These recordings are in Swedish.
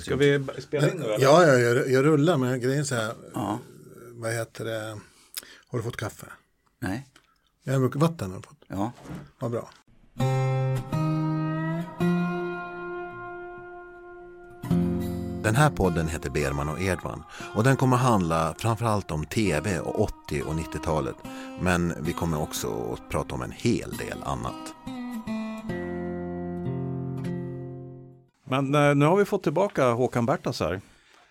Ska vi spela in nu eller? Ja, ja jag, jag rullar, men grejen är så här. Ja. Vad heter det? Har du fått kaffe? Nej. Jag har vatten har du fått. Ja. Vad bra. Den här podden heter Berman och Edman och den kommer handla framförallt om tv och 80 och 90-talet. Men vi kommer också att prata om en hel del annat. Men eh, nu har vi fått tillbaka Håkan Bertas här.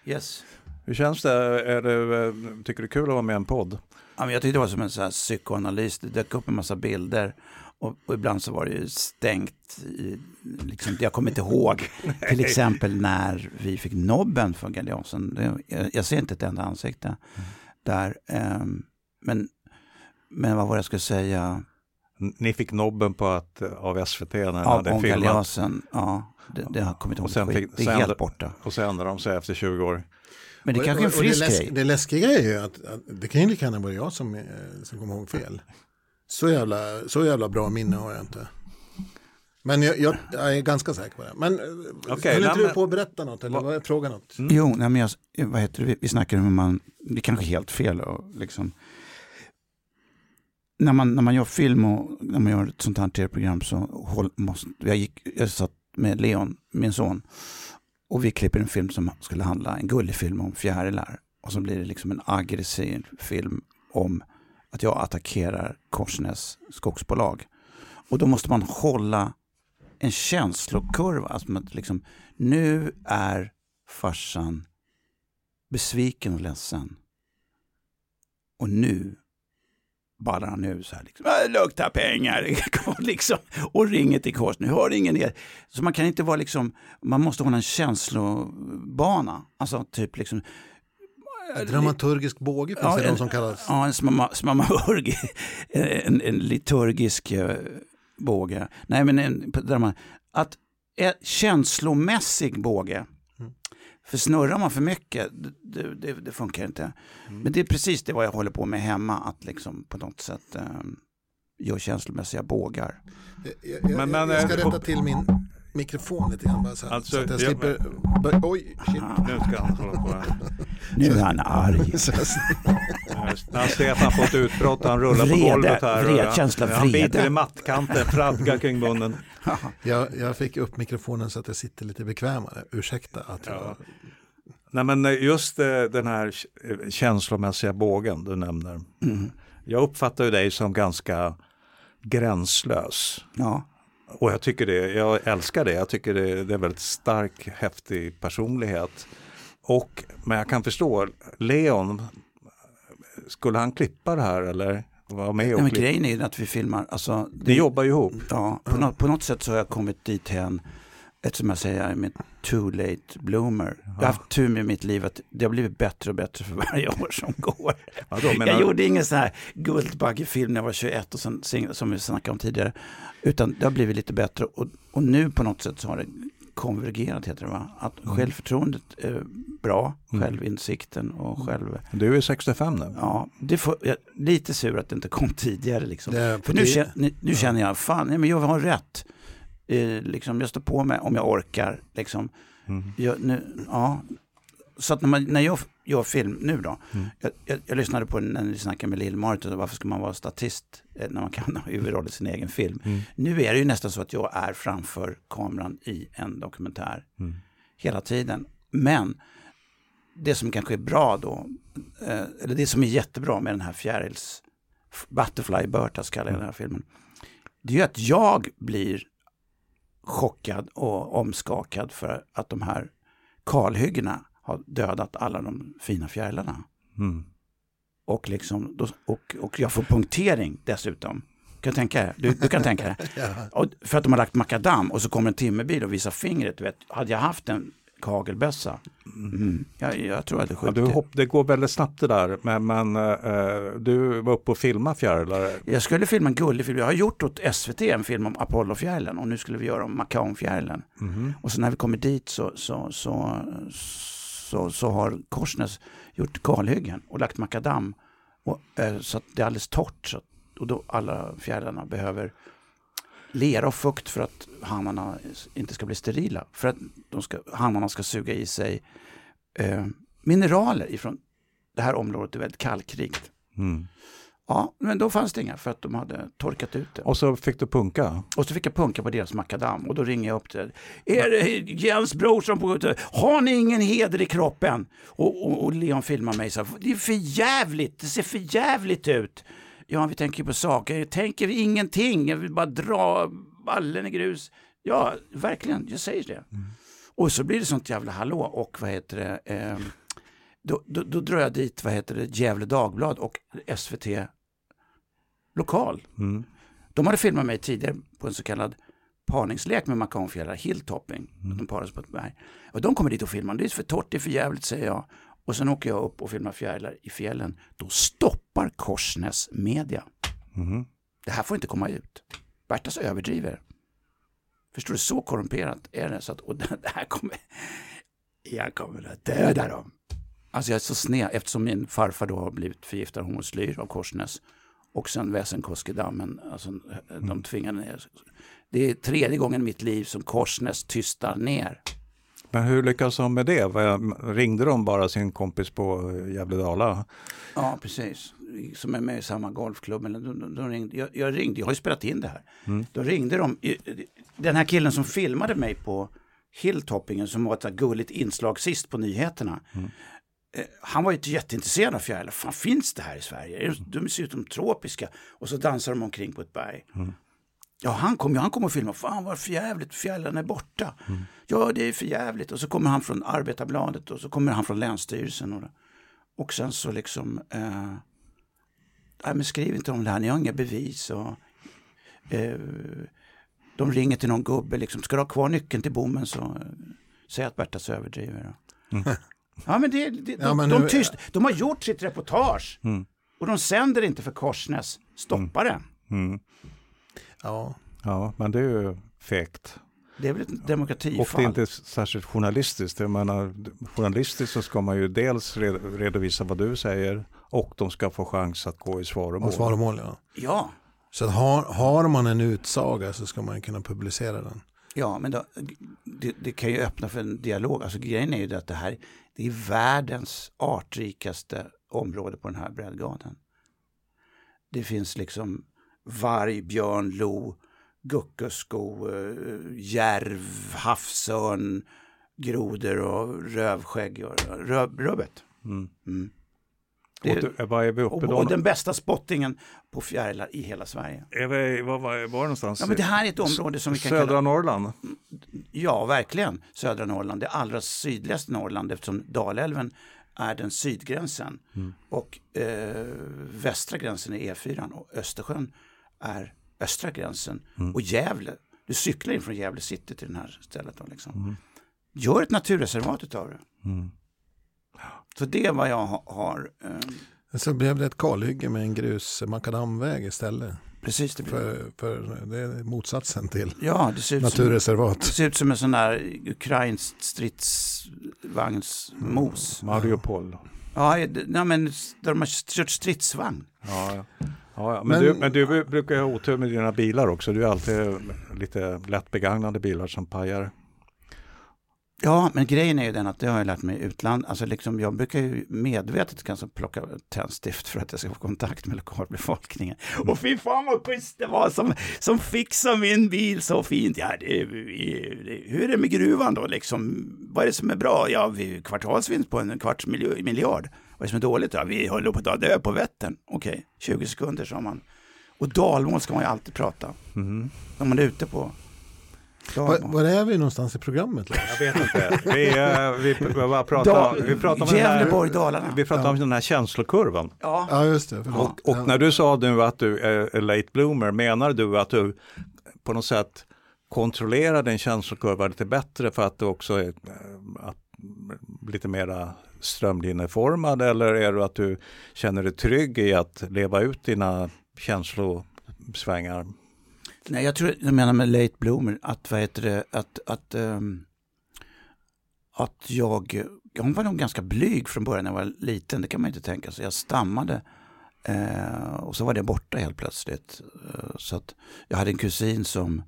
Yes. Hur känns det? Är det eh, tycker du det är kul att vara med i en podd? Ja, men jag tyckte det var som en så här psykoanalys. Det dök upp en massa bilder och, och ibland så var det ju stängt. I, liksom, jag kommer inte ihåg till exempel när vi fick nobben Galeasen. Jag, jag, ser inte ett enda ansikte mm. där. Um, men, men vad var det jag skulle säga? Ni fick nobben på att, av SVT när ja, hade filmat? Ja. Det, det har kommit ihåg. Fick, det är helt borta. Och så ändrade de sig efter 20 år. Men det är kanske är en frisk det grej. Det läskiga är ju att, att det kan ju lika gärna vara jag som, eh, som kommer ihåg fel. Så jävla, så jävla bra minne har jag inte. Men jag, jag, jag är ganska säker på det. Men eh, okay, höll inte du på att berätta något eller vad, fråga något? Mm. Jo, nej, men jag, vad heter det? vi snackar om man, det är kanske helt fel och liksom när man, när man gör film och när man gör ett sånt här tv-program så håll, måste, jag, gick, jag satt med Leon, min son, och vi klipper en film som skulle handla, en gullig film om fjärilar. Och så blir det liksom en aggressiv film om att jag attackerar Korsnäs skogsbolag. Och då måste man hålla en känslokurva. Alltså att liksom, nu är farsan besviken och ledsen. Och nu ballar han ur så här. Liksom, äh, luktar pengar liksom, och ringer till kors. Nu hör ingen er. Så man kan inte vara liksom, man måste hålla en känslobana. Alltså typ liksom Dramaturgisk båge finns ja, det en, de som kallas. Ja, en, smama, smamahurg, en, en liturgisk eh, båge. Nej, men en, att en känslomässig båge för snurrar man för mycket, det, det, det funkar inte. Mm. Men det är precis det vad jag håller på med hemma, att liksom på något sätt um, gör känslomässiga bågar. Jag, jag, men, men, jag ska eh, rätta till min mikrofon lite grann bara så, alltså, så att jag slipper... Jag, oj, shit. Nu ska han hålla på här. Nu är han arg. När Stefan fått utbrott, han rullar vrede, på golvet här. Vred, känsla vrede. Han biter i mattkanten, fradgar kring munnen. jag, jag fick upp mikrofonen så att jag sitter lite bekvämare. Ursäkta att jag... Ja. Nej men just eh, den här känslomässiga bågen du nämner. Mm. Jag uppfattar ju dig som ganska gränslös. Ja. Och jag tycker det, jag älskar det. Jag tycker det, det är väldigt stark, häftig personlighet. Och, men jag kan förstå, Leon, skulle han klippa det här eller? Vara med och Nej, men grejen är att vi filmar, alltså, det, Ni jobbar ju ihop. Ja, på, något, på något sätt så har jag kommit dit hen eftersom jag säger är med too late bloomer. Ja. Jag har haft tur med mitt liv att det har blivit bättre och bättre för varje år som går. Ja, då, jag gjorde ingen sån här Guldbaggefilm när jag var 21 och sen, som vi snackade om tidigare. Utan det har blivit lite bättre och, och nu på något sätt så har det konvergerat heter det va? Att mm. självförtroendet är bra, mm. självinsikten och mm. själv... Du är 65 nu. Ja, det får, jag, lite sur att det inte kom tidigare liksom. För nu, känner, nu, känner jag, fan, nej, men jag har rätt. Eh, liksom, jag står på mig om jag orkar. Liksom. Mm. Jag, nu, ja. Så att när, man, när jag gör film nu då, mm. jag, jag, jag, lyssnade på när ni snackade med Lill-Marit, varför ska man vara statist eh, när man kan ha huvudroll i sin egen film. Mm. Nu är det ju nästan så att jag är framför kameran i en dokumentär mm. hela tiden. Men det som kanske är bra då, eh, eller det som är jättebra med den här fjärils, Butterfly Burtas kallar jag den här filmen, det är ju att jag blir chockad och omskakad för att de här kalhyggena har dödat alla de fina fjärilarna. Mm. Och, liksom, och, och jag får punktering dessutom. Kan tänka du, du kan tänka dig. ja. För att de har lagt makadam och så kommer en timmerbil och visar fingret. Vet, hade jag haft en kagelbössa. Mm. Jag, jag tror att det skjuter. Ja, du hopp, det går väldigt snabbt det där, men, men uh, du var uppe och filmade fjärilar. Jag skulle filma en gullig film. Jag har gjort åt SVT en film om Apollofjärilen och nu skulle vi göra om Macaonfjärilen. Mm. Och så när vi kommer dit så, så, så, så, så har Korsnäs gjort kalhyggen och lagt makadam. Och, uh, så att det är alldeles torrt. Så, och då alla fjärilarna behöver lera och fukt för att hanarna inte ska bli sterila. För att de ska, hanarna ska suga i sig eh, mineraler ifrån det här området är väldigt kalkrikt. Mm. Ja, men då fanns det inga för att de hade torkat ut det. Och så fick du punka? Och så fick jag punka på deras makadam och då ringer jag upp till Är det Jens Brorsson på Har ni ingen heder i kroppen? Och, och, och Leon filmar mig så Det är för jävligt, det ser för jävligt ut. Ja, vi tänker på saker, jag tänker ingenting, jag vill bara dra ballen i grus. Ja, verkligen, jag säger det. Mm. Och så blir det sånt jävla hallå och vad heter det, eh, då, då, då, drar jag dit, vad heter det, Gävle Dagblad och SVT Lokal. Mm. De hade filmat mig tidigare på en så kallad parningslek med makanfjärilar, hilltopping. Mm. De paras på ett berg. Och de kommer dit och filmar, det är för torrt, det är för jävligt säger jag. Och sen åker jag upp och filmar fjärilar i fjällen. Då stoppar Korsnäs media. Mm. Det här får inte komma ut. Bertas överdriver. Förstår du, så korrumperat är det. Så att, och det här kommer, jag kommer att döda dem. Alltså jag är så sned eftersom min farfar då har blivit förgiftad hormoslyr av Korsnäs. Och sen Väsenkoskedammen, alltså de mm. tvingade ner. Det är tredje gången i mitt liv som Korsnäs tystar ner. Men hur lyckas de med det? Ringde de bara sin kompis på Gävle-Dala? Ja, precis. Som är med i samma golfklubb. De, de ringde, jag, jag, ringde, jag har ju spelat in det här. Mm. Då ringde de, den här killen som filmade mig på hilltoppingen som var ett gulligt inslag sist på nyheterna. Mm. Eh, han var ju inte jätteintresserad av fjärilar. Fan finns det här i Sverige? De ser ut som tropiska. Och så dansar de omkring på ett berg. Mm. Ja, han kom, han kom och filmade. Fan vad förjävligt, fjällarna är borta. Mm. Ja, det är förjävligt. Och så kommer han från Arbetarbladet och så kommer han från Länsstyrelsen. Och, och sen så liksom, eh, nej men skriv inte om det här, ni har inga bevis. Och, eh, de ringer till någon gubbe, liksom, ska du ha kvar nyckeln till bommen så eh, säg att Bertas överdriver. Mm. Ja, men det, det, ja, men de, nu... tyst, de har gjort sitt reportage mm. och de sänder inte för Korsnäs. Stoppa mm. det. Mm. Ja. ja, men det är ju fegt. Det är väl ett demokratifall. Och det är inte särskilt journalistiskt. Jag menar, journalistiskt så ska man ju dels redovisa vad du säger och de ska få chans att gå i svaromål. svaromål ja. ja. Så har, har man en utsaga så ska man kunna publicera den. Ja, men då, det, det, kan ju öppna för en dialog. Alltså grejen är ju det att det här det är världens artrikaste område på den här breddgraden. Det finns liksom varg, björn, lo, guckusko, eh, järv, havsörn, grodor och rövskägg och röv, rubbet. Mm. Mm. Det, och, vad är vi uppe och, och den bästa spottingen på fjärilar i hela Sverige. Är vi, var, var, var någonstans? Ja, men det här är ett område som vi kan Södra kalla... Norrland? Ja, verkligen. Södra Norrland, det allra sydligaste Norrland eftersom Dalälven är den sydgränsen. Mm. Och eh, västra gränsen är E4 och Östersjön är östra gränsen. Mm. Och Gävle, du cyklar in från Gävle city till det här stället. Då, liksom. Mm. Gör ett naturreservat utav det. Mm. Så det är vad jag har. Eh... Så blev det ett kalhygge med en grus makadamväg istället. Precis, det blir för, för det är motsatsen till ja, det ser ut naturreservat. Som, det ser ut som en sån där ukrainsk stridsvagnsmos. Mm. Mariupol. Ja, nej, men de har kört stridsvagn. Ja, ja. Ja, ja. Men, men, du, men du brukar ha otur med dina bilar också. Du är alltid lite lätt begagnade bilar som pajar. Ja, men grejen är ju den att det har jag lärt mig i utland. Alltså liksom, jag brukar ju medvetet kanske plocka tändstift för att jag ska få kontakt med lokalbefolkningen. Mm. Och fy fan vad schysst det var som, som fixade min bil så fint. Ja, det, det, hur är det med gruvan då liksom? Vad är det som är bra? Ja, vi kvartalsvinst på en kvarts miljard. Vad är det som är dåligt? Ja, vi håller på att dö på Vättern. Okej, okay, 20 sekunder sa man. Och dalmål ska man ju alltid prata. Mm. När man är ute på var, var är vi någonstans i programmet? Jag vet inte. Vi, uh, vi, bara pratar, vi pratar om Gävleborg, Dalarna. Vi pratar ja. om den här känslokurvan. Ja, ja just det. Och, och, när du sa nu att du är late bloomer, menar du att du på något sätt kontrollerar din känslokurva lite bättre för att du också är eh, att, lite mera strömlinjeformad eller är det att du känner dig trygg i att leva ut dina känslosvängar? Nej, jag tror jag menar med late bloomer att, vad heter det, att, att, um, att jag, jag var nog ganska blyg från början när jag var liten, det kan man inte tänka sig. Jag stammade Eh, och så var det borta helt plötsligt. Eh, så att jag hade en kusin som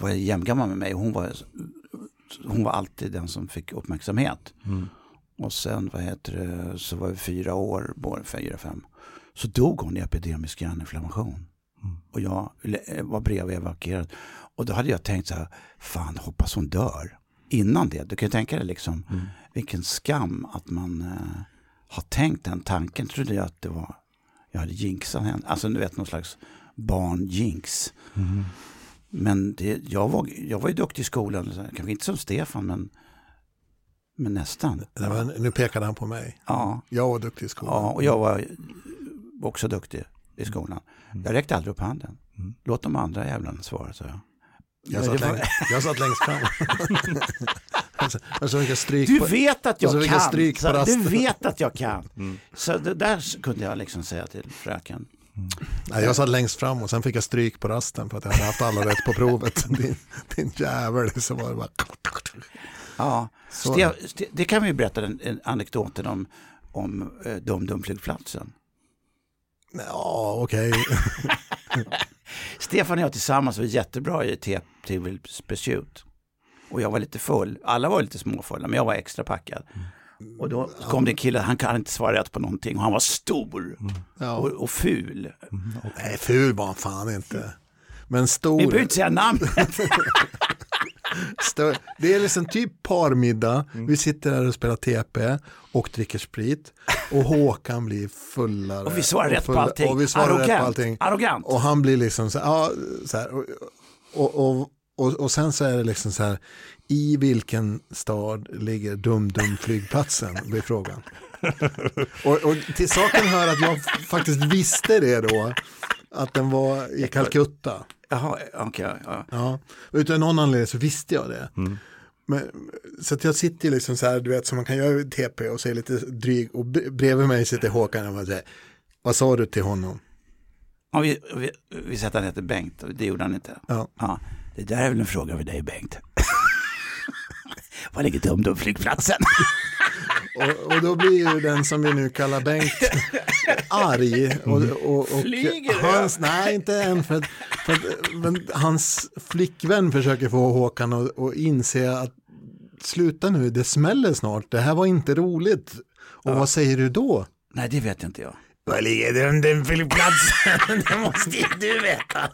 var jämngammal med mig och hon var, hon var alltid den som fick uppmärksamhet. Mm. Och sen vad heter det, så var vi fyra år, fyra, fem. Så dog hon i epidemisk hjärninflammation. Och jag var bredvid evakuerad. Och då hade jag tänkt så här, fan hoppas hon dör. Innan det, du kan ju tänka dig liksom, mm. vilken skam att man eh, har tänkt den tanken. Trodde jag att det var, jag hade jinxat henne. Alltså du vet någon slags barnjinx. Mm. Men det, jag, var, jag var ju duktig i skolan, kanske inte som Stefan men, men nästan. Var, nu pekade han på mig. Ja. Jag var duktig i skolan. Ja, och jag var också duktig i skolan. Mm. Jag räckte aldrig upp handen. Mm. Låt de andra jävlarna svara, sa jag. Jag satt, läng jag satt längst fram. alltså, du vet att jag kan. Så, du vet att jag kan. Mm. Så det där kunde jag liksom säga till fröken. Mm. Nej, jag satt längst fram och sen fick jag stryk på rasten för att jag hade haft alla rätt på provet. din, din jävel, så var det bara... Ja, Ste det kan vi berätta den, anekdoten om, om eh, Dum-Dum-flygplatsen. Ja, okej. Okay. Stefan och jag tillsammans var jättebra i Trivial Pursuit. Och jag var lite full. Alla var lite småfulla, men jag var extra packad. Mm. Och då kom det en kille, han kan inte svara rätt på någonting och han var stor mm. ja. och, och, ful. Mm. Nej, ful var han fan inte. Men stor. Vi behöver inte säga namnet. Det är liksom typ parmiddag, vi sitter här och spelar TP och dricker sprit och Håkan blir fullare. Och vi svarar rätt på allting. Och vi svarar Arrogant. rätt på allting. Arrogant. Och han blir liksom så, ja, så här, och, och, och, och, sen så är det liksom så här, i vilken stad ligger Dum-Dum flygplatsen? blir frågan. och, och till saken hör att jag faktiskt visste det då, att den var i Calcutta. Jaha, okej. Okay, ja. ja. Utan någon anledning så visste jag det. Mm. Men, så att jag sitter liksom så här, du vet, som man kan göra i TP och se lite dryg och bredvid mig sitter Håkan och säger, vad sa du till honom? Ja, vi, vi, vi att han heter Bengt, det gjorde han inte. Ja. ja. Det där är väl en fråga för dig Bengt. Var ligger Tumdum-flygplatsen? och, och då blir ju den som vi nu kallar Bengt arg. Och, och, och Flyger hans, Nej, inte än. För, för men hans flickvän försöker få Håkan att, att inse att sluta nu, det smäller snart. Det här var inte roligt. Och ja. vad säger du då? Nej, det vet inte jag. Var ligger den, den flygplatsen? det måste ju du veta.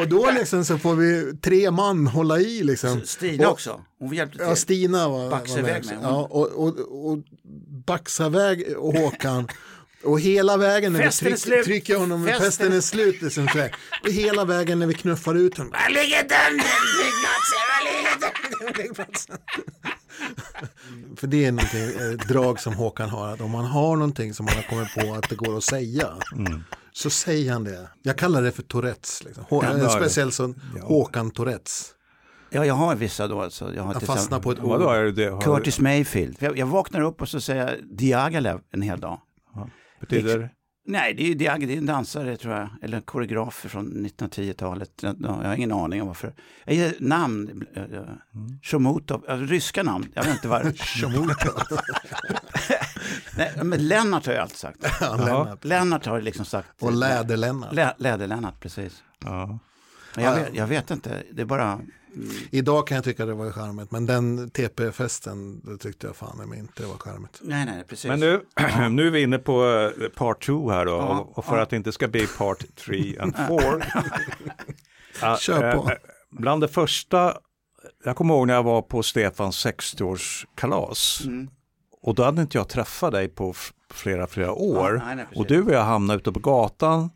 och då liksom så får vi tre man hålla i liksom. Stina och, också, hon hjälpte till. Ja, Stina var, Baxa var med. Ja, och, och, och baxa iväg och Håkan. Och hela vägen när festen vi tryck, trycker honom, festen, festen är slut. Liksom, så här. Och hela vägen när vi knuffar ut honom. Var ligger den flygplatsen? Var ligger den flygplatsen? För det är någonting, ett drag som Håkan har, att om man har någonting som man har kommit på att det går att säga, mm. så säger han det. Jag kallar det för Tourettes, liksom. Hå ja, speciellt som ja. Håkan Tourettes. Ja, jag har vissa då. Alltså. Jag, har jag fastnar på ett ord. Vadå, är det, Curtis Mayfield. Jag, jag, vaknar upp och så säger jag Diaghilev en hel dag. Ja. Betyder? Nej, det är, det är en dansare tror jag, eller en koreograf från 1910-talet. Jag har ingen aning om varför. Jag ger namn, mm. Shomutov, ryska namn, jag vet inte vad. Shomutov. Nej, men Lennart har jag alltid sagt. Ja, Lennart. Lennart har liksom sagt. Och Läder-Lennart. Lä, Läder-Lennart, precis. Ja. Jag, vet, jag vet inte, det är bara Idag kan jag tycka det var charmigt, men den TP-festen tyckte jag fan inte det var charmigt. Nej, nej, precis. Men nu, nu är vi inne på eh, part 2 här då, ja, och för ja. att det inte ska bli part 3 and 4. Kör på. Äh, bland det första, jag kommer ihåg när jag var på Stefans 60-årskalas. Mm. Och då hade inte jag träffat dig på flera, flera år. Ja, nej, nej, och du och jag hamnade ute på gatan.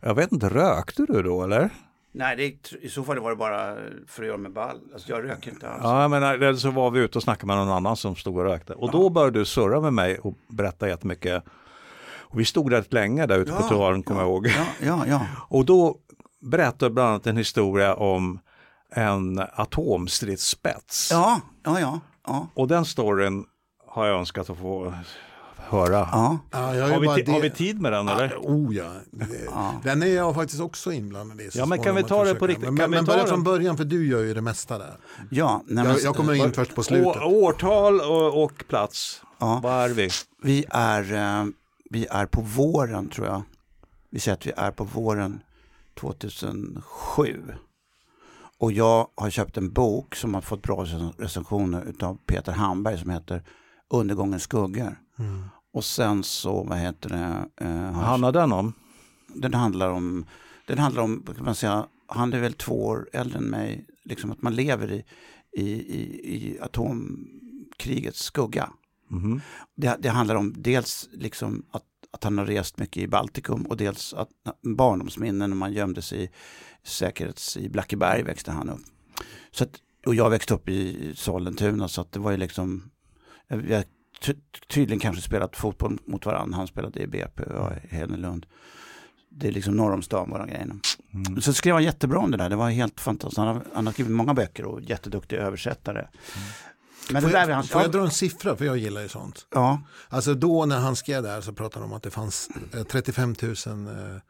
Jag vet inte, rökte du då eller? Nej, det, i så fall var det bara för att göra mig ball. Alltså, jag röker inte alls. Ja, men eller så var vi ute och snackade med någon annan som stod och rökte. Och ja. då började du surra med mig och berätta jättemycket. Och vi stod rätt länge där ute ja, på trottoaren, kommer jag ihåg. Ja, ja, ja. Och då berättade du bland annat en historia om en atomstridsspets. Ja, ja, ja. ja. Och den storyn har jag önskat att få höra. Ja. Ja, har, vi det... har, vi tid med den eller? Oh ja. Den är jag faktiskt också inblandad i. Ja men kan vi ta det på riktigt? Men, men börja från början för du gör ju det mesta där. Ja. Nej, jag, jag, kommer in först på slutet. årtal och, och plats. Ja. Var är vi? Vi är, eh, vi är på våren tror jag. Vi säger att vi är på våren 2007. Och jag har köpt en bok som har fått bra recensioner av Peter Hamberg som heter Undergångens skuggor. Mm. Och sen så, vad heter det? Eh, handlar den om? Den handlar om, den handlar om, kan man säga, han är väl två år äldre än mig, liksom att man lever i, i, i, i atomkrigets skugga. Mm. Det, det, handlar om dels liksom att, att han har rest mycket i Baltikum och dels att barndomsminnen när man gömde sig i säkerhets i Blackeberg växte han upp. Så att, och jag växte upp i Sollentuna så att det var ju liksom, jag, tydligen kanske spelat fotboll mot varandra. Han spelade i BP och jag i Hedenlund. Det är liksom norr om stan bara grejerna. Mm. Så skrev han jättebra om det där. Det var helt fantastiskt. Han har, han har skrivit många böcker och jätteduktig översättare. Mm. Men får, jag, hans... får jag dra en siffra, för jag gillar ju sånt. Ja. Alltså då när han skrev det här så pratade de om att det fanns 35 000 eh, Eh,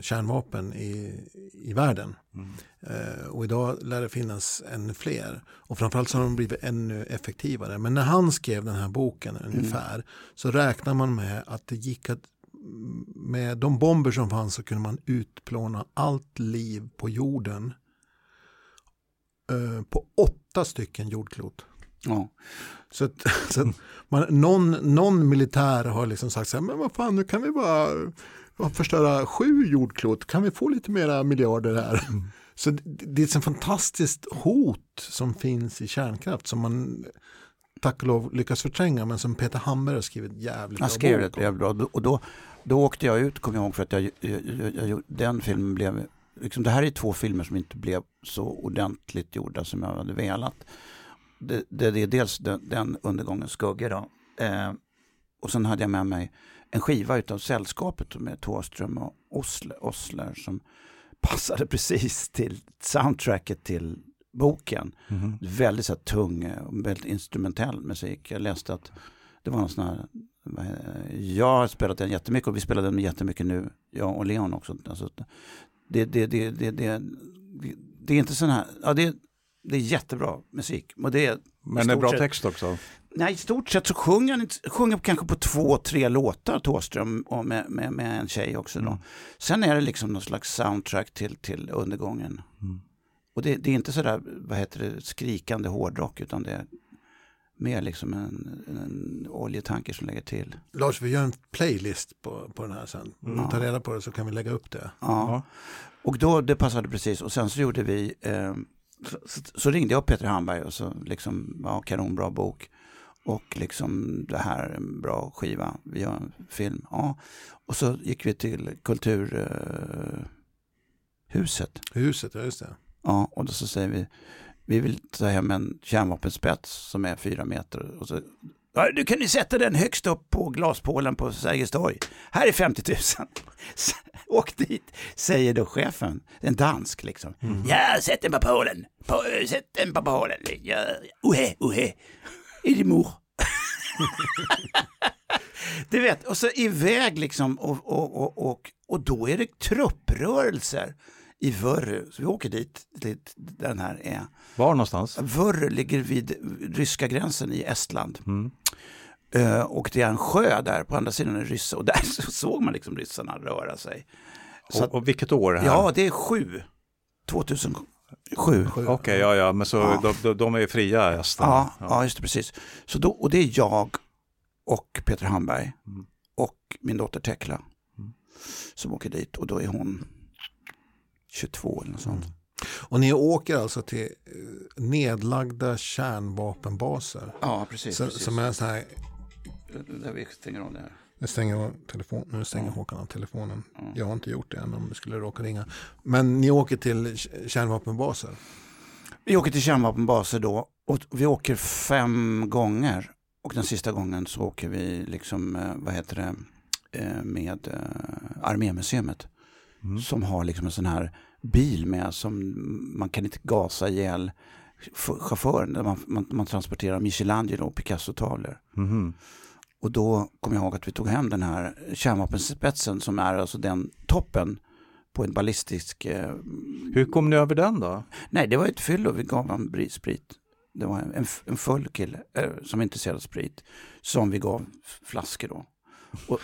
kärnvapen i, i världen. Mm. Eh, och idag lär det finnas ännu fler. Och framförallt så har de blivit ännu effektivare. Men när han skrev den här boken mm. ungefär så räknar man med att det gick att med de bomber som fanns så kunde man utplåna allt liv på jorden eh, på åtta stycken jordklot. Ja. Så, att, så att man, någon, någon militär har liksom sagt så här, men vad fan, nu kan vi bara förstöra sju jordklot, kan vi få lite mera miljarder här? Mm. Så det, det är ett fantastiskt hot som finns i kärnkraft som man tack och lov lyckas förtränga men som Peter Hammer har skrivit jävligt bra. Han skrev det jävligt bra och då, då åkte jag ut, kommer jag ihåg, för att jag, jag, jag, jag, den filmen blev, liksom, det här är två filmer som inte blev så ordentligt gjorda som jag hade velat. Det, det, det är dels den, den undergångens skugga då. Eh, och sen hade jag med mig en skiva utav Sällskapet med Thåström och Osler, Osler som passade precis till soundtracket till boken. Mm. Väldigt så tung, väldigt instrumentell musik. Jag läste att det var en sån här, jag har spelat den jättemycket och vi spelade den jättemycket nu, jag och Leon också. Alltså, det, det, det, det, det, det är inte sån här, ja, det, det är jättebra musik. Och det Men det är bra text också? Nej, i stort sett så sjunger han sjunger kanske på två, tre låtar, Thåström, och med, med, med en tjej också. Då. Mm. Sen är det liksom någon slags soundtrack till, till undergången. Mm. Och det, det, är inte sådär, vad heter det, skrikande hårdrock, utan det är mer liksom en, en oljetanker som lägger till. Lars, vi gör en playlist på, på den här sen. Om mm. du tar reda på det så kan vi lägga upp det. Ja, och då, det passade precis. Och sen så gjorde vi, eh, så, så, så, ringde jag Peter Hamberg och så liksom, ja, kanonbra bok. Och liksom det här är en bra skiva, vi gör en film. Ja. Och så gick vi till Kulturhuset. Uh, Huset, ja just det. Ja, och då så säger vi, vi vill ta hem en kärnvapenspets som är fyra meter. Och så, du kan ju sätta den högst upp på glaspålen på Sergels torg. Här är 50 000. Åk dit, säger då chefen. En dansk liksom. Mm. Ja, sätt den på pålen. På, sätt den på pålen. Ja, uhe, uhe är det mor? du vet, och så iväg liksom och, och, och, och, och då är det trupprörelser i Vörre. Så vi åker dit, dit där den här är. Var någonstans? Vörre ligger vid ryska gränsen i Estland. Mm. Uh, och det är en sjö där på andra sidan är ryssa och där såg man liksom ryssarna röra sig. Så och, och vilket år är det här? Ja, det är sju. 2007. Sju. Okej, okay, ja, ja, men så ja. De, de, är fria hästarna? Ja, ja. ja, just det, precis. Så då, och det är jag och Peter Hamberg mm. och min dotter Tekla mm. som åker dit och då är hon 22 eller något sånt. Mm. Och ni åker alltså till eh, nedlagda kärnvapenbaser? Ja, precis. Så, precis. Som är så här... Där vi stänger av det här. Nu stänger, telefon, nu stänger mm. Håkan av telefonen. Mm. Jag har inte gjort det än om det skulle råka ringa. Men ni åker till kärnvapenbaser? Vi åker till kärnvapenbaser då och vi åker fem gånger. Och den sista gången så åker vi liksom, eh, vad heter det, eh, med eh, Armémuseet. Mm. Som har liksom en sån här bil med som man kan inte gasa ihjäl chauffören. Man, man, man transporterar Michelangelo och Picasso-tavlor. Mm. Och då kommer jag ihåg att vi tog hem den här kärnvapenspetsen som är alltså den toppen på en ballistisk... Eh, Hur kom ni över den då? Nej, det var ett fyllo. Vi gav honom sprit. Det var en, en full kille eh, som intresserade av sprit som vi gav flaskor då. Och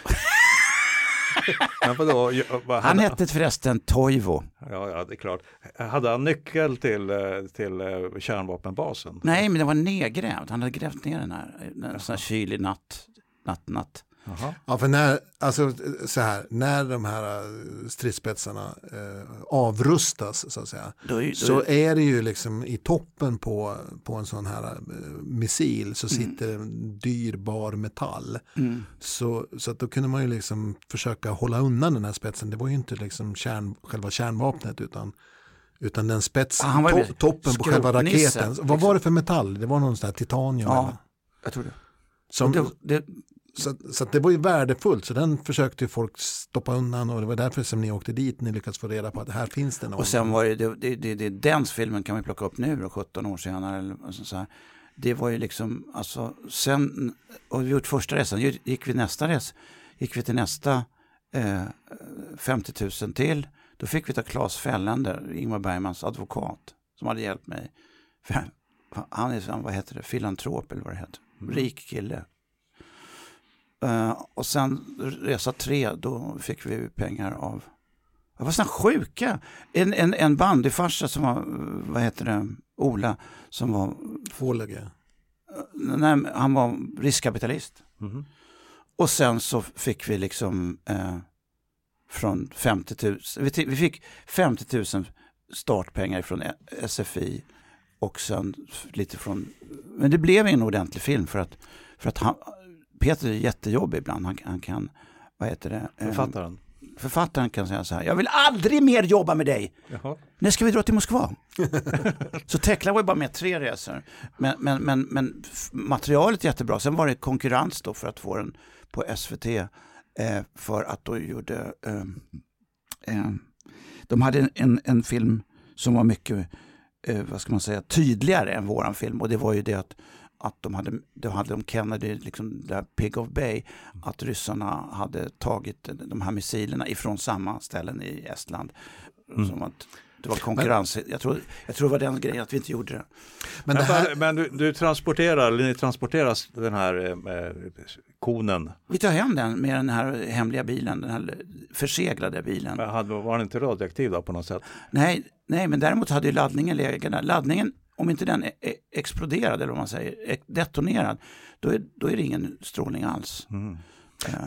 vadå, vad han hette förresten Toivo. Ja, ja, det är klart. Hade han nyckel till, eh, till eh, kärnvapenbasen? Nej, men det var nedgrävd. Han hade grävt ner den här, en sån här kylig natt, natt, natt. Aha. Ja, för när, alltså, så här, när de här eh, stridsspetsarna eh, avrustas så att säga, då är, då är... så är det ju liksom i toppen på, på en sån här eh, missil så mm. sitter mm. en dyrbar metall. Mm. Så, så att då kunde man ju liksom försöka hålla undan den här spetsen. Det var ju inte liksom kärn, själva kärnvapnet utan utan den spets, ah, to, toppen på själva raketen. Vad liksom. var det för metall? Det var någon sån här titanium? Ja, eller? jag tror det. Som, det, det, så, så det var ju värdefullt, så den försökte folk stoppa undan och det var därför som ni åkte dit, ni lyckades få reda på att här finns det någon. Och sen var det, det, det, det, det den filmen kan vi plocka upp nu, 17 år senare. Eller så här. Det var ju liksom, alltså, sen, och vi gjort första resan, gick vi nästa resa, gick vi till nästa eh, 50 000 till, då fick vi ta Claes Fällander, Ingmar Bergmans advokat, som hade hjälpt mig. Han är, vad heter det, filantrop eller vad det heter, rik kille, Uh, och sen resa tre, då fick vi pengar av, jag var sådana sjuka. En, en, en bandyfarsa som var, vad heter det, Ola, som var... Fålege? Uh, nej, han var riskkapitalist. Mm. Och sen så fick vi liksom uh, från 50 000, vi, vi fick 50 000 startpengar från SFI och sen lite från, men det blev ingen ordentlig film för att, för att han, Peter är jättejobbig ibland. Han, han kan, vad heter det? Författaren? Författaren kan säga så här, jag vill aldrig mer jobba med dig. Jaha. När ska vi dra till Moskva? så Tekla var ju bara med tre resor. Men, men, men, men materialet är jättebra. Sen var det konkurrens då för att få den på SVT. Eh, för att då gjorde, eh, eh, de hade en, en, en, film som var mycket, eh, vad ska man säga, tydligare än våran film. Och det var ju det att att de hade, då hade de Kennedy, liksom där Pig of Bay, att ryssarna hade tagit de här missilerna ifrån samma ställen i Estland. Mm. Som att det var konkurrens. Men, jag, tror, jag tror det var den grejen att vi inte gjorde det. Men, det här... men du, du, transporterar, ni transporterar den här eh, konen? Vi tar hem den med den här hemliga bilen, den här förseglade bilen. Men hade, var den inte radioaktiv då på något sätt? Nej, nej men däremot hade ju laddningen legat där. Laddningen om inte den är exploderad eller vad man säger, detonerad, då är, då är det ingen strålning alls. Mm.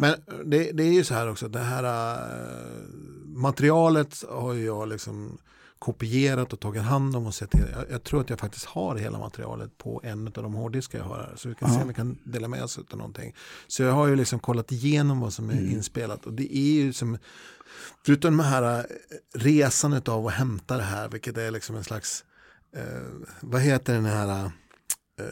Men det, det, är ju så här också, det här äh, materialet har jag liksom kopierat och tagit hand om och sett till. Jag, jag, tror att jag faktiskt har hela materialet på en av de hårddiskar jag har här. Så vi kan ja. se om vi kan dela med oss av någonting. Så jag har ju liksom kollat igenom vad som är mm. inspelat. Och det är ju som, förutom det här resandet av att hämta det här, vilket är liksom en slags eh, vad heter den här eh,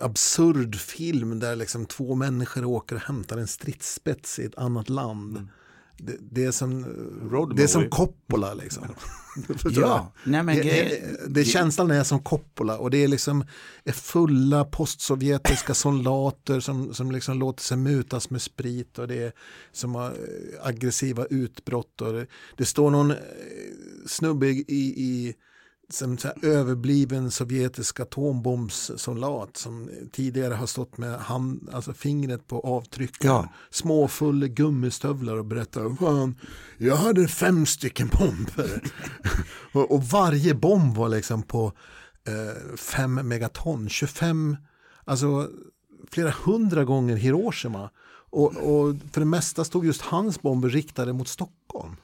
absurd film där liksom två människor åker och hämtar en stridsspets i ett annat land. Mm. Det, det, är som, det är som Coppola liksom. ja, nej, men det, det, känslan är som Coppola och det är liksom är fulla postsovjetiska soldater som, som liksom låter sig mutas med sprit och det är som har aggressiva utbrott och det, det står någon eh, snubbe i, i som så överbliven sovjetisk atombombssoldat som tidigare har stått med hand, alltså fingret på avtryckaren. Ja. Småfull gummistövlar och berättar Fan, jag hade fem stycken bomber. och, och, varje bomb var liksom på eh, fem megaton, 25, alltså flera hundra gånger Hiroshima. Och, och för det mesta stod just hans bomber riktade mot Stockholm.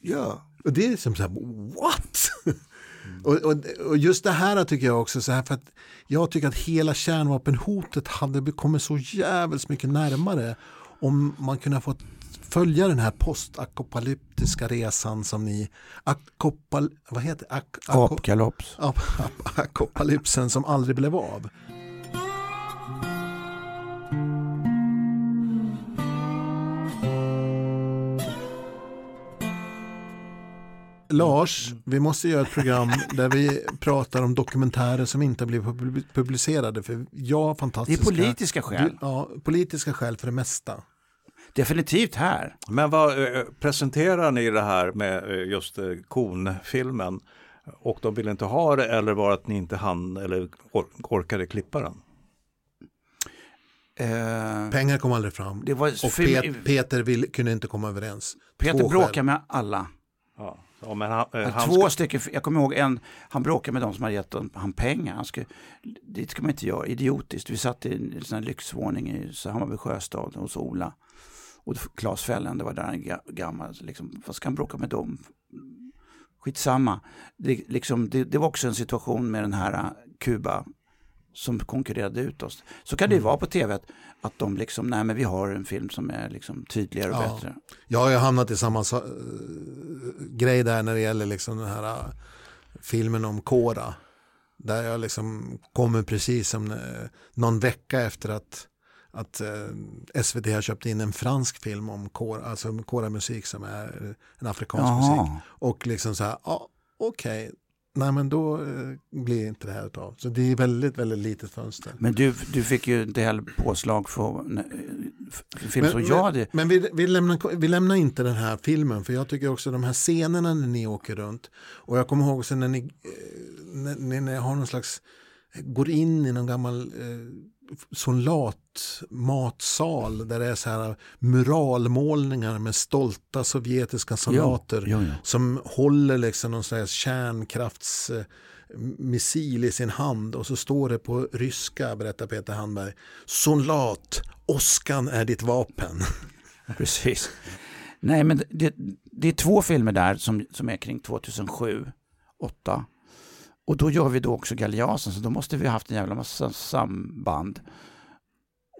Ja. Och det är som så här, what? Och, och, och, just det här tycker jag också så här för att jag tycker att hela kärnvapenhotet hade kommit så jävligt mycket närmare om man kunde ha fått följa den här postakopalyptiska resan som ni akopal, vad heter ak, Apgalops. Ap, ap, akopalypsen som aldrig blev av. Lars, vi måste göra ett program där vi pratar om dokumentärer som inte har blivit publicerade. För jag fantastiska... Det är politiska skäl. Ja, politiska skäl för det mesta. Definitivt här. Men vad eh, presenterar ni det här med eh, just eh, konfilmen? Och de ville inte ha det eller var det att ni inte hann eller orkade klippa den? Eh, Pengar kom aldrig fram. Det var och Pet, Peter vill, kunde inte komma överens. Peter bråkade med alla. Ja. Ja, men han, eh, han Två ska... stycken, jag kommer ihåg en, han bråkade med de som hade gett han pengar. Han skulle, det ska man inte göra, idiotiskt. Vi satt i en sån lyxvåning i Hammarby sjöstad hos Ola. Och Claes Fällen, det var där han gammal. Liksom, vad ska han bråka med dem? Skitsamma. Det, liksom, det, det var också en situation med den här eh, Kuba som konkurrerade ut oss. Så kan det ju mm. vara på tv att, att de liksom, nej men vi har en film som är liksom tydligare och ja. bättre. Jag har ju hamnat i samma uh, grej där när det gäller liksom den här uh, filmen om Kora. Där jag liksom kommer precis som uh, någon vecka efter att, att SVT har köpt in en fransk film om Kora, alltså Kora musik som är en afrikansk Jaha. musik. Och liksom så här, ja okej, okay Nej men då eh, blir inte det här av. Så det är väldigt, väldigt litet fönster. Men du, du fick ju inte heller påslag för, för film men, som jag hade. Men vi, vi, lämnar, vi lämnar inte den här filmen för jag tycker också de här scenerna när ni åker runt. Och jag kommer ihåg också när ni, eh, när, när ni har någon slags, går in i någon gammal eh, soldatmatsal där det är så här muralmålningar med stolta sovjetiska soldater ja, ja, ja. som håller liksom någon slags kärnkraftsmissil i sin hand och så står det på ryska, berättar Peter Handberg, soldat, åskan är ditt vapen. Precis. Nej, men det, det är två filmer där som, som är kring 2007, 2008 och då gör vi då också Galeasen, så då måste vi ha haft en jävla massa samband.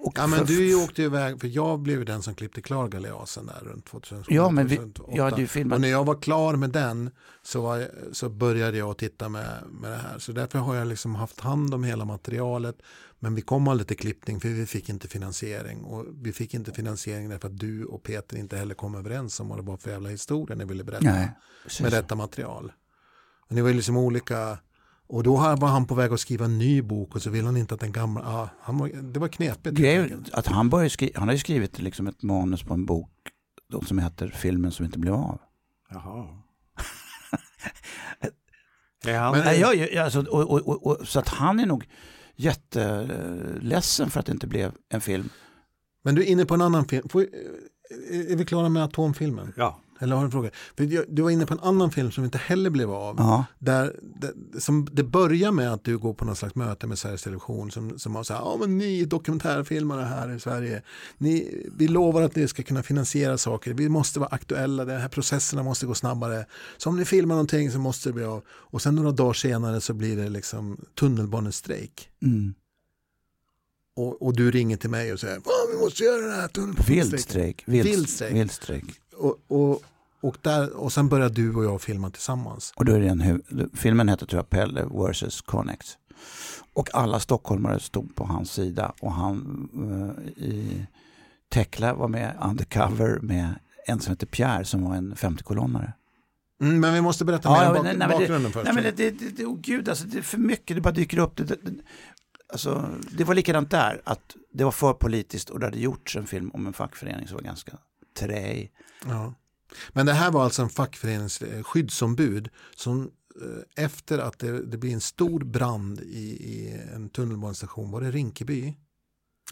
Och ja men du åkte iväg, för jag blev den som klippte klar Galeasen där runt 2007. Ja, men vi, jag hade ju filmat. Och när jag var klar med den så, var, så började jag titta med, med det här. Så därför har jag liksom haft hand om hela materialet. Men vi kom aldrig till klippning för vi fick inte finansiering. Och vi fick inte finansiering därför att du och Peter inte heller kom överens om vad det var för jävla historia ni ville berätta Nej, med detta material. Och ni var liksom olika och då var han på väg att skriva en ny bok och så ville han inte att den gamla, ja, han var, det var knepigt. Grejen, att han, började skri, han har ju skrivit liksom ett manus på en bok som heter Filmen som inte blev av. Jaha. han... Men, ja, ja, alltså, och, och, och, och, så att han är nog jätteledsen för att det inte blev en film. Men du är inne på en annan film. Får, är vi klara med atomfilmen? Ja. Eller har du en fråga? För du var inne på en annan film som inte heller blev av. Ja. Där, där, som det börjar med att du går på någon slags möte med Sveriges Television som, som har så här, ja men ni dokumentärfilmare här i Sverige, ni, vi lovar att ni ska kunna finansiera saker, vi måste vara aktuella, de här processerna måste gå snabbare. Så om ni filmar någonting så måste det bli av. Och sen några dagar senare så blir det liksom tunnelbanestrejk. Mm. Och, och, du ringer till mig och säger, vi måste göra det här tunnelbanestrejk. Vildstrejk. Vildstrejk. Vildstrejk. Och, och, och, där, och sen börjar du och jag filma tillsammans. Och då är det en, filmen heter tror jag Pelle vs. Connex. Och alla stockholmare stod på hans sida och han uh, i Tekla var med undercover med en som heter Pierre som var en 50-kolonnare. Mm, men vi måste berätta ja, mer om bak nej, bakgrunden det, först. Nej, men det, det, det, oh, gud, alltså, det är för mycket, det bara dyker upp. Det, det, alltså, det var likadant där, att det var för politiskt och det hade gjorts en film om en fackförening som var ganska träig. Ja. Men det här var alltså en fackförenings eh, som eh, efter att det, det blir en stor brand i, i en tunnelbanestation, var det Rinkeby?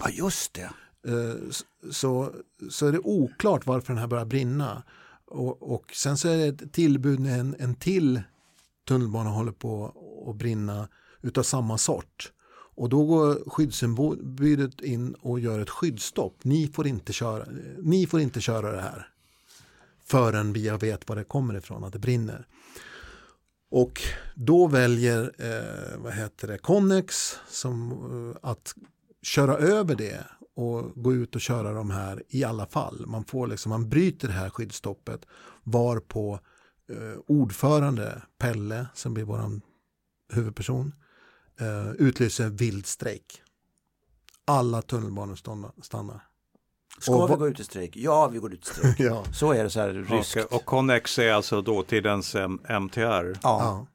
Ja, just det. Eh, så, så är det oklart varför den här börjar brinna. Och, och sen så är det ett tillbud när en, en till tunnelbana håller på att brinna utav samma sort. Och då går skyddsombudet in och gör ett skyddsstopp. Ni får inte köra, ni får inte köra det här förrän vi vet var det kommer ifrån, att det brinner. Och då väljer eh, vad heter det, Connex som, eh, att köra över det och gå ut och köra de här i alla fall. Man, får liksom, man bryter det här skyddsstoppet varpå eh, ordförande Pelle som blir vår huvudperson eh, utlyser vild strejk. Alla tunnelbanor stannar. Ska och, vi gå ut i strejk? Ja, vi går ut i strejk. ja. Så är det så här ryskt. Och, och Connex är alltså dåtidens MTR? Ja. ja.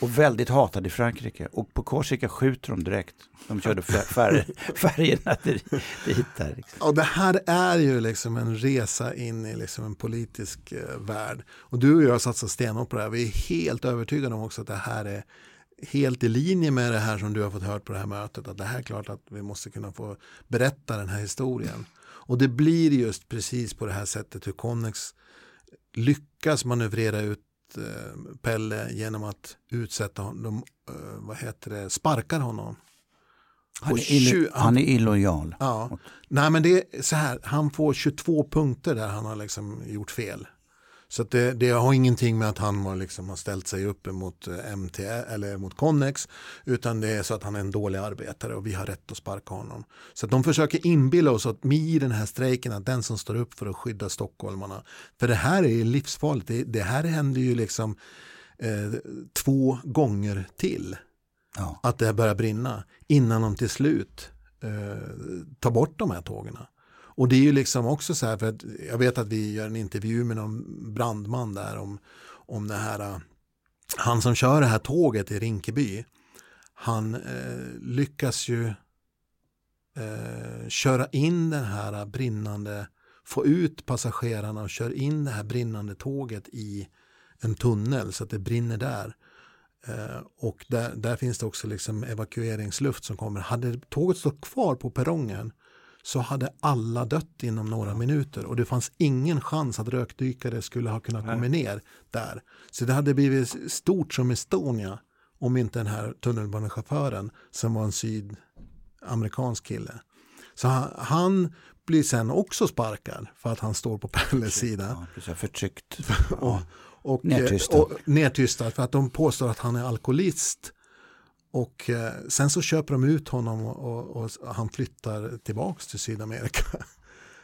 Och väldigt hatad i Frankrike. Och på Korsika skjuter de direkt. De körde färg, färgerna dit. Där, liksom. Och det här är ju liksom en resa in i liksom en politisk eh, värld. Och du och jag satsar stenhårt på det här. Vi är helt övertygade om också att det här är helt i linje med det här som du har fått hört på det här mötet. Att det här är klart att vi måste kunna få berätta den här historien. Och det blir just precis på det här sättet hur Connex lyckas manövrera ut eh, Pelle genom att utsätta honom, eh, vad heter det, sparkar honom. Han är, illo, han är illojal. Ja. Nej men det är så här, han får 22 punkter där han har liksom gjort fel. Så det, det, har ingenting med att han har, liksom, har ställt sig upp mot eh, MT eller mot Connex utan det är så att han är en dålig arbetare och vi har rätt att sparka honom. Så de försöker inbilla oss att i den här strejken att den som står upp för att skydda stockholmarna. För det här är livsfarligt. Det, det här händer ju liksom eh, två gånger till. Ja. Att det börjar brinna innan de till slut eh, tar bort de här tågen. Och det är ju liksom också så här, för att jag vet att vi gör en intervju med någon brandman där om, om det här, äh, han som kör det här tåget i Rinkeby, han eh, lyckas ju eh, köra in den här brinnande, få ut passagerarna och köra in det här brinnande tåget i en tunnel så att det brinner där. Eh, och där, där, finns det också liksom evakueringsluft som kommer. Hade tåget stått kvar på perrongen så hade alla dött inom några minuter och det fanns ingen chans att rökdykare skulle ha kunnat komma ner där. Så det hade blivit stort som Estonia om inte den här tunnelbanechauffören som var en sydamerikansk kille. Så han, han, blir sen också sparkad för att han står på Pelles sida. Ja, förtryckt. och, och, nedtystad. och nedtystad för att de påstår att han är alkoholist och eh, sen så köper de ut honom och, och, och han flyttar tillbaks till Sydamerika.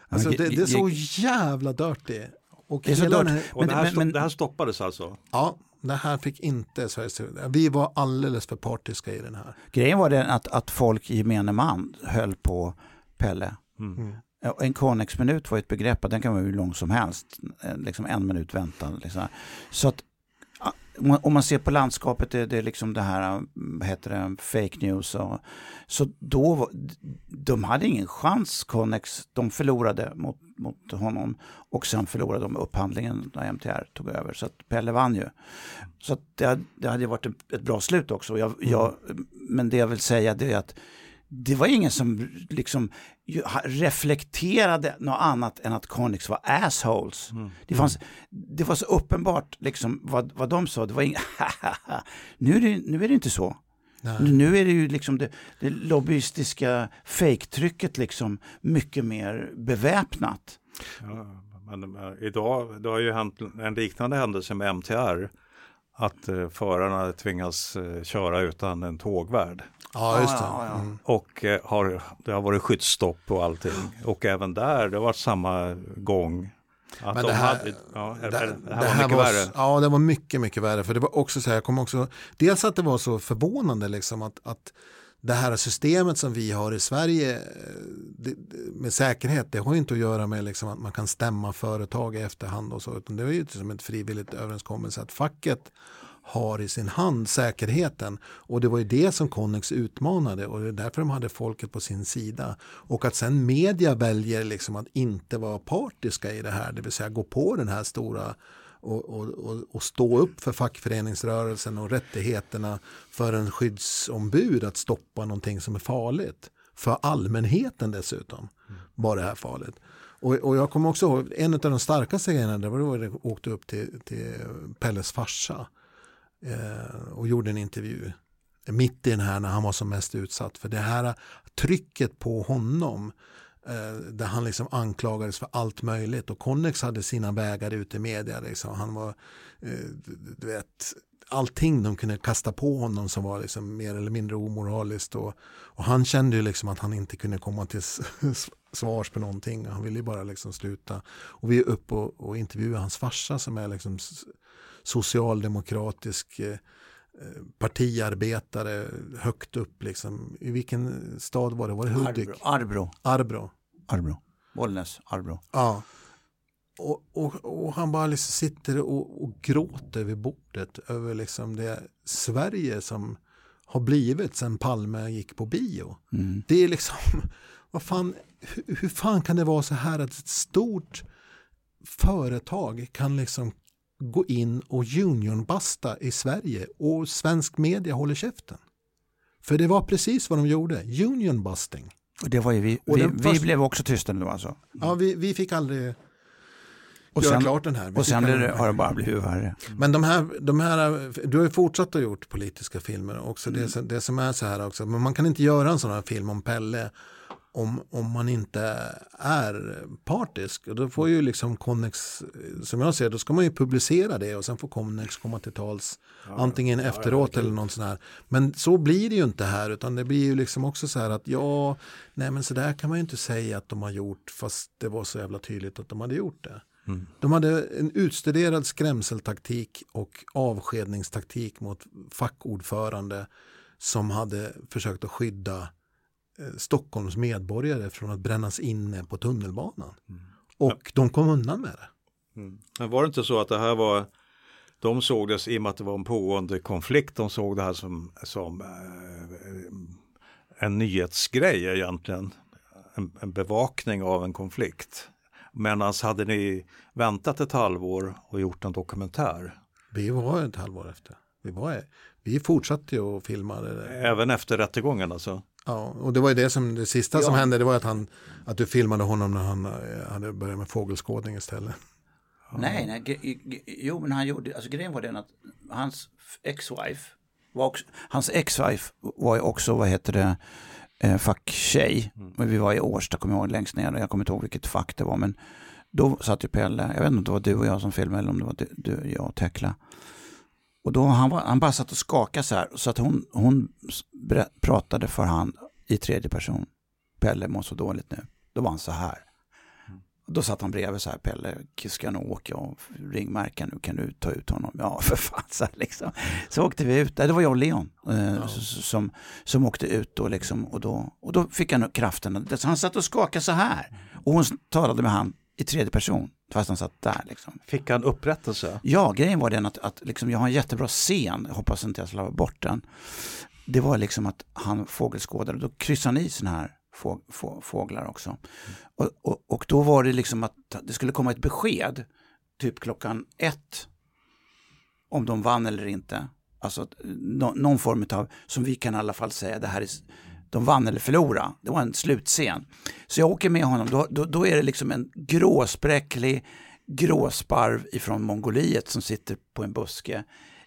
Alltså det, det, är så jävla dirty. Och, det, är så dirty. och det, här men, men, det här stoppades alltså? Ja, det här fick inte Sveriges Vi var alldeles för partiska i den här. Grejen var den att, att folk i gemene man höll på Pelle. Mm. Mm. En Connex-minut var ett begrepp, den kan vara hur lång som helst. Liksom en minut väntan. Liksom. Så att om man ser på landskapet, det, det är liksom det här, vad heter det, fake news. Och, så då, de hade ingen chans, Connex. De förlorade mot, mot honom och sen förlorade de upphandlingen när MTR tog över. Så att Pelle vann ju. Så det, det hade varit ett, ett bra slut också. Jag, jag, men det jag vill säga det är att det var ingen som liksom reflekterade något annat än att Connex var assholes. Mm. Det, fanns, det var så uppenbart liksom vad, vad de sa. Det var inga, nu, är det, nu är det inte så. Nej. Nu är det ju liksom det, det lobbyistiska fejktrycket liksom mycket mer beväpnat. Ja, men, idag, det har ju hänt en liknande händelse med MTR. Att eh, förarna tvingas eh, köra utan en tågvärd. Ja, just det. Mm. Och eh, har, det har varit skyddsstopp och allting. Och även där, det har varit samma gång. Att Men det här, hade, ja, det, det, här det här var mycket var, värre. Ja, det var mycket, mycket värre. För det var också så här, jag kommer också, dels att det var så förvånande liksom att, att det här systemet som vi har i Sverige det, med säkerhet, det har inte att göra med liksom att man kan stämma företag i efterhand och så, utan det är ju som ett frivilligt överenskommelse att facket har i sin hand säkerheten. Och det var ju det som Connex utmanade och det är därför de hade folket på sin sida. Och att sen media väljer liksom att inte vara partiska i det här, det vill säga gå på den här stora och, och, och, och, stå upp för fackföreningsrörelsen och rättigheterna för en skyddsombud att stoppa någonting som är farligt. För allmänheten dessutom var det här farligt. Och, och jag kommer också ihåg en av de starkaste grejerna, det var då jag åkte upp till, till Pelles farsa Eh, och gjorde en intervju mitt i den här när han var som mest utsatt. För det här trycket på honom eh, där han liksom anklagades för allt möjligt och Connex hade sina vägar ut i media. Liksom. Han var, eh, du vet, allting de kunde kasta på honom som var liksom mer eller mindre omoraliskt. Och, och han kände ju liksom att han inte kunde komma till svars på någonting. Han ville ju bara liksom sluta. Och vi är uppe och, och intervjuar hans farsa som är liksom socialdemokratisk eh, partiarbetare högt upp. Liksom. I vilken stad var det? Var det Hudik? Arbro. Arbro. Arbro. Bollnäs, Arbro. Ja. Och, och, och, han bara liksom sitter och, och gråter vid bordet över liksom det Sverige som har blivit sen Palme gick på bio. Mm. Det är liksom, vad fan, hur, hur fan kan det vara så här att ett stort företag kan liksom gå in och unionbasta i Sverige och svensk media håller käften. För det var precis vad de gjorde, unionbusting. Och det var ju vi, vi, första... vi blev också tystade då alltså? Ja, vi, vi fick aldrig och sen, klart den här. Vi och sen det, har det bara blivit värre. Men de här, de här, du har ju fortsatt att gjort politiska filmer också. Mm. Det, det som är så här också, men man kan inte göra en sån här film om Pelle om, om man inte är partisk. Och då får ju liksom Connex, som jag ser då ska man ju publicera det och sen får Connex komma till tals ja, antingen ja, efteråt ja, eller något sånt här. Men så blir det ju inte här utan det blir ju liksom också så här att ja, nej men så där kan man ju inte säga att de har gjort fast det var så jävla tydligt att de hade gjort det. Mm. De hade en utstuderad skrämseltaktik och avskedningstaktik mot fackordförande som hade försökt att skydda Stockholms medborgare från att brännas inne på tunnelbanan. Mm. Och de kom undan med det. Mm. Men var det inte så att det här var de såg det i och med att det var en pågående konflikt, de såg det här som, som eh, en nyhetsgrej egentligen. En, en, bevakning av en konflikt. Men hade ni väntat ett halvår och gjort en dokumentär? Vi var ett halvår efter. Vi, var, vi fortsatte ju att filma. Det. Även efter rättegången alltså? Ja, och det var ju det som det sista ja. som hände, det var att, han, att du filmade honom när han eh, hade börjat med fågelskådning istället. Ja. Nej, nej, jo men han gjorde, alltså grejen var den att hans ex-wife, var också, hans ex-wife var ju också, vad heter det, eh, facktjej. Mm. Vi var i Årsta, kommer jag ihåg, längst ner, jag kommer inte ihåg vilket fack det var, men då satt ju Pelle, jag vet inte om det var du och jag som filmade eller om det var du, du jag och Tekla. Och då han, var, han bara satt och skakade så här, så att hon, hon pratade för han i tredje person. Pelle mår så dåligt nu. Då var han så här. Då satt han bredvid så här, Pelle, ska jag nog åka och ringmärka nu, kan du ta ut honom? Ja, för fan. Så, liksom. så åkte vi ut, det var jag och Leon eh, ja. som, som åkte ut då liksom, och, då, och då fick han kraften. Han satt och skakade så här. Och hon talade med han i tredje person. Fast han satt där. Liksom. Fick han upprättelse? Ja, grejen var den att, att liksom, jag har en jättebra scen, jag hoppas inte jag slarvar bort den. Det var liksom att han fågelskådade, då kryssade han i sådana här få, få, fåglar också. Mm. Och, och, och, då var det liksom att det skulle komma ett besked, typ klockan ett, om de vann eller inte. Alltså no, någon form av, som vi kan i alla fall säga, det här är de vann eller förlorade. Det var en slutscen. Så jag åker med honom, då, då, då är det liksom en gråspräcklig gråsparv ifrån Mongoliet som sitter på en buske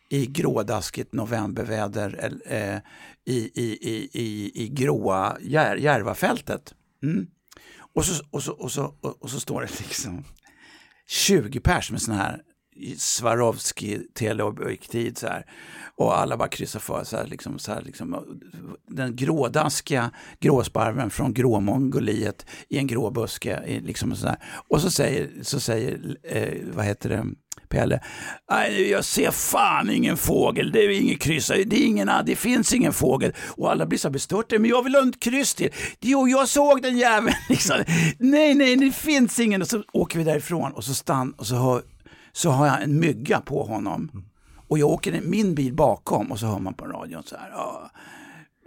i grådaskigt novemberväder eh, i, i, i, i, i gråa Jär, Järvafältet. Mm. Och, så, och, så, och, så, och, och så står det liksom 20 pers med sådana här Swarovski teleobjektiv så här. Och alla bara kryssar för så här, liksom, så här, liksom, den grådaskiga gråsparven från Gråmongoliet i en grå buske. Liksom, så här. Och så säger, så säger eh, vad heter det, Pelle, Nej, jag ser fan ingen fågel, det är ingen kryss, det, är ingen, det finns ingen fågel. Och alla blir så bestörta, men jag vill ha ett kryss till. Jo, jag såg den jäveln. Liksom. Nej, nej, det finns ingen. Och så åker vi därifrån och så stann och så hör så har jag en mygga på honom. Mm. Och jag åker min bil bakom och så hör man på radion så här. Ja,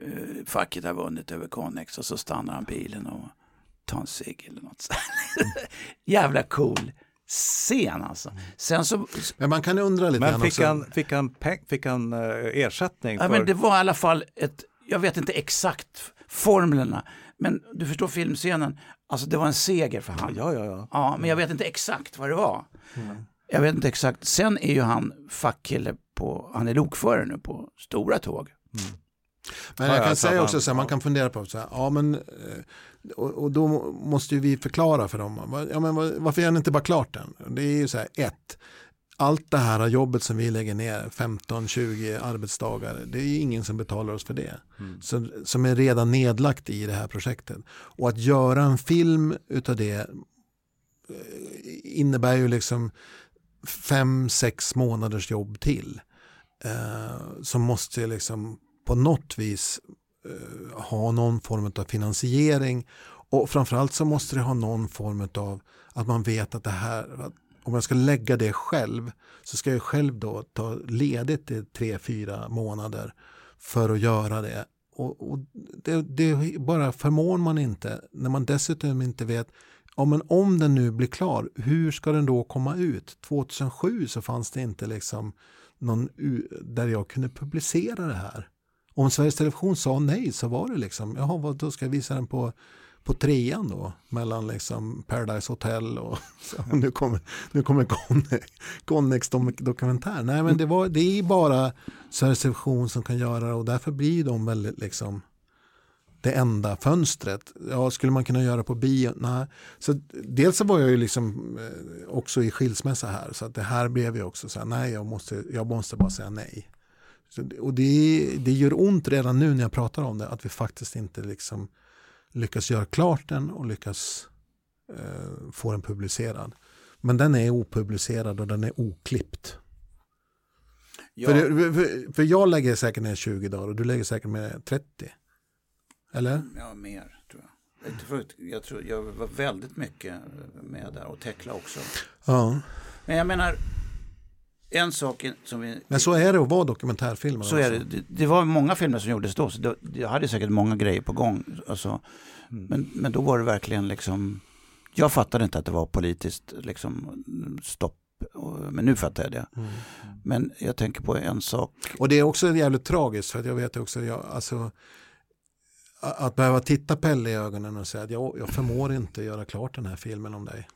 eh, facket har vunnit över Connex och så stannar han bilen och tar en cigg eller något. Så Jävla cool scen alltså. Sen så, men man kan undra lite Men fick han, fick han, fick han uh, ersättning? För... Ja, men det var i alla fall ett, jag vet inte exakt formlerna, men du förstår filmscenen, alltså det var en seger för han. Ja, ja, ja. ja men jag vet inte exakt vad det var. Mm. Jag vet inte exakt. Sen är ju han fackkille på, han är lokförare nu på stora tåg. Mm. Men jag kan säga också så här, man kan fundera på så här, ja men, eh, och, och då måste ju vi förklara för dem, ja, men varför gör ni inte bara klart den? Det är ju så här, ett, allt det här jobbet som vi lägger ner, 15-20 arbetsdagar, det är ingen som betalar oss för det. Mm. Så, som är redan nedlagt i det här projektet. Och att göra en film utav det eh, innebär ju liksom fem, sex månaders jobb till. Eh, som måste liksom på något vis eh, ha någon form av finansiering. Och framförallt så måste det ha någon form av att man vet att det här, att om jag ska lägga det själv så ska jag själv då ta ledigt i tre, fyra månader för att göra det. Och, och det, det bara förmår man inte när man dessutom inte vet ja, men om den nu blir klar, hur ska den då komma ut? 2007 så fanns det inte liksom någon där jag kunde publicera det här. Om Sveriges Television sa nej så var det liksom, jaha, vad, då ska jag visa den på, på trean då, mellan liksom Paradise Hotel och så, nu kommer, nu kommer Connex dokumentär. Nej, men det, var, det är bara Sveriges Television som kan göra det och därför blir de väldigt liksom det enda fönstret. Ja, skulle man kunna göra på bio? Nej. Så dels så var jag ju liksom eh, också i skilsmässa här så att det här blev ju också så här, nej jag måste, jag måste bara säga nej. Så, och det, det gör ont redan nu när jag pratar om det att vi faktiskt inte liksom lyckas göra klart den och lyckas eh, få den publicerad. Men den är opublicerad och den är oklippt. Ja. För, för, för, jag lägger säkert ner 20 dagar och du lägger säkert ner 30. Eller? Ja, mer tror jag. Jag, tror, jag var väldigt mycket med där och Tekla också. Ja. Men jag menar, en sak som vi... Men så är det att vara dokumentärfilmer. Så är det. det. det. var många filmer som gjordes då, så det, jag hade säkert många grejer på gång. Alltså, mm. men, men då var det verkligen liksom, jag fattade inte att det var politiskt liksom, stopp men nu fattar jag det. Mm. Men jag tänker på en sak. Och det är också jävligt tragiskt för att jag vet också, jag, alltså, att behöva titta Pelle i ögonen och säga att jag, jag förmår inte göra klart den här filmen om dig.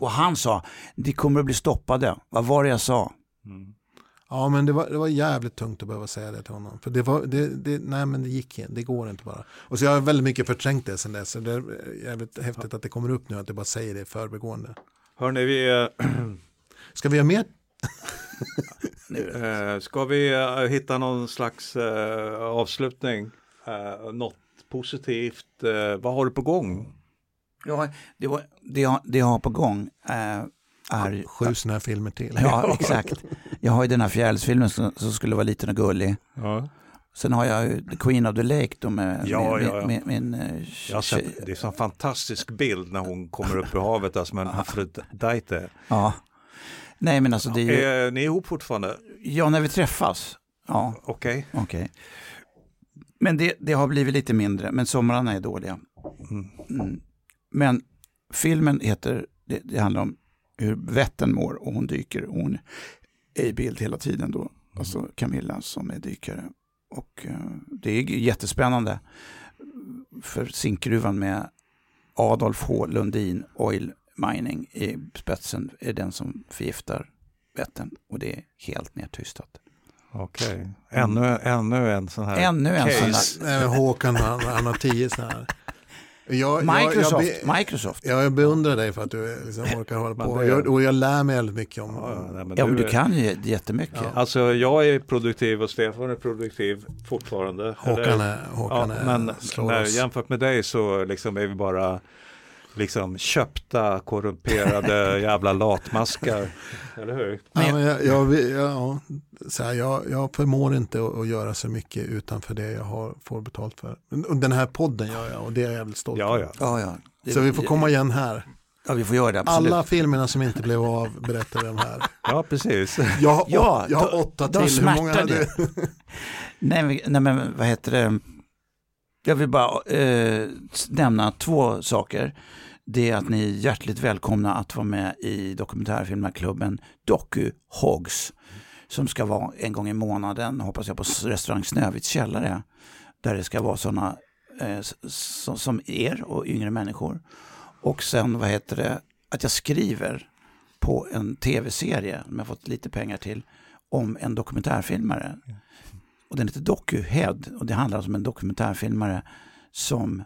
Och han sa, de kommer att bli stoppade. Vad var det jag sa? Mm. Ja, men det var, det var jävligt tungt att behöva säga det till honom. För det var, det, det, nej men det gick det går inte bara. Och så jag har väldigt mycket förträngt det sen dess. Så det är jävligt häftigt att det kommer upp nu, att du bara säger det i förbegående. Hörni, vi... Ska vi göra mer? Eh, ska vi eh, hitta någon slags avslutning? Något positivt? Uh, vad har du på gång? Ja, det, var, det, jag, det jag har på gång uh, är... Sju sådana här filmer till. Ja, exakt. Jag har ju den här fjärilsfilmen som, som, skulle vara liten och gullig. Ja. Sen har jag ju The Queen of the Lake då med, ja, med, ja, ja. med, med min uh, sett, Det är en fantastisk bild när hon kommer upp ur havet där som en Afrodite. Ja. Nej men alltså det är ju... Är ni ihop fortfarande? Ja, när vi träffas. Ja. Okej. Okay. okay. Men det, det, har blivit lite mindre, men somrarna är dåliga. Mm. Mm. Men filmen heter, det, det, handlar om hur Vättern mår och hon dyker. Och hon är i bild hela tiden då. Alltså Camilla som är dykare. Och uh, det är jättespännande. För zinkgruvan med Adolf H. Lundin Oil Mining i spetsen är den som förgiftar Vättern. Och det är helt nedtystat. Okej, okay. ännu, ännu en sån här Ännu en case. sån här. Håkan han, han har tio sådana här. Jag, Microsoft, jag, jag, Microsoft. Jag beundrar dig för att du liksom orkar hålla på. Och jag, och jag lär mig väldigt mycket om... Ja, nej, men ja, du kan ju jättemycket. Ja. Alltså jag är produktiv och Stefan är produktiv fortfarande. Håkan är, Håkan ja, är Men när, jämfört med dig så liksom är vi bara liksom köpta, korrumperade jävla latmaskar. Eller hur? Ja, men jag, jag, ja, så här, jag, jag förmår inte att, att, göra så mycket utanför det jag har, får betalt för. Den här podden gör jag och det är jag jävligt stolt ja, ja. ja, ja. Det, så vi får komma igen här. Ja, vi får göra det, absolut. Alla filmerna som inte blev av berättar vi om här. Ja, precis. Jag har, ja, jag har åtta då, till. Hur många hade nej, nej, men vad heter det? Jag vill bara eh, nämna två saker det är att ni är hjärtligt välkomna att vara med i dokumentärfilmarklubben Doku Hogs som ska vara en gång i månaden, hoppas jag, på restaurang Snövits källare. Där det ska vara sådana eh, som, som er och yngre människor. Och sen, vad heter det, att jag skriver på en tv-serie som jag fått lite pengar till om en dokumentärfilmare. Och den heter Docuhead och det handlar alltså om en dokumentärfilmare som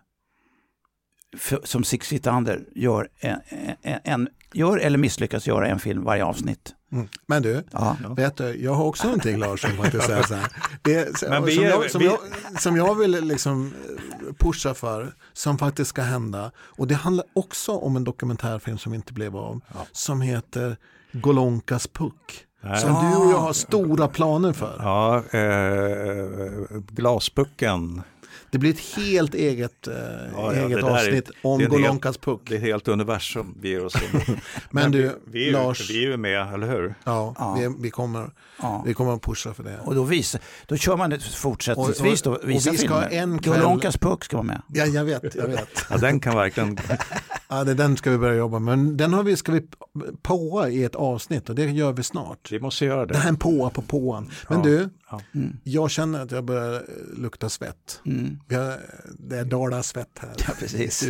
för, som Six Feet Under gör, en, en, en, gör eller misslyckas göra en film varje avsnitt. Mm. Men du, ja. vet du, jag har också någonting Lars som faktiskt säger så här. Det, som, jag, som, jag, som jag vill liksom eh, pusha för, som faktiskt ska hända. Och det handlar också om en dokumentärfilm som inte blev av, ja. som heter Golonkas puck. Som ja. du och jag har stora planer för. Ja, eh, Glaspucken det blir ett helt eget, eh, ja, ja, eget avsnitt är, om Golonkas puck. Det är helt universum vi ger oss in Men, Men du, vi, vi, är, Lars. Vi är ju med, eller hur? Ja, ja. Vi, vi, kommer, ja. vi kommer att pusha för det. Och då, visa, då kör man det fortsättningsvis, då, visa och vi ska filmer. En kväll... Golonkas puck ska vara med. Ja, jag vet, jag vet. ja, den kan verkligen Ja, det, den ska vi börja jobba med. Men den har vi, ska vi påa i ett avsnitt och det gör vi snart. Vi måste göra det. Det här är en påa på påan. Men ja, du, ja. Mm. jag känner att jag börjar lukta svett. Mm. Har, det är dala svett här ja, precis.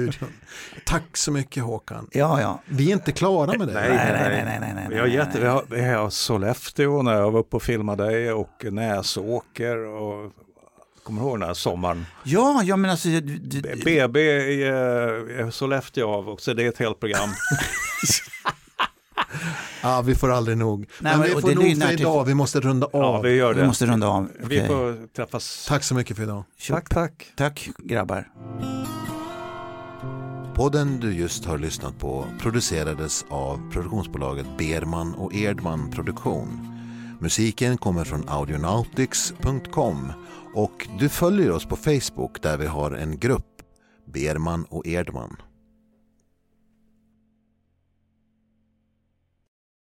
Tack så mycket Håkan. Ja, ja. Vi är inte klara med det. Nej, nej, nej. nej, nej, nej, vi, har jätte, vi, har, vi har Sollefteå när jag var uppe och filmade dig och Näsåker och Kommer du ihåg den här sommaren? Ja, ja men alltså... BB i uh, Sollefteå och så det är ett helt program. ja, vi får aldrig nog. Nej, men, men vi får nog för idag, vi måste runda av. Ja, vi gör det. Vi måste runda av. Okay. Vi får träffas. Tack så mycket för idag. Tack, tack. Tack, grabbar. Podden du just har lyssnat på producerades av produktionsbolaget Berman och Erdman Produktion. Musiken kommer från audionautics.com och du följer oss på Facebook där vi har en grupp, Berman och Erdman.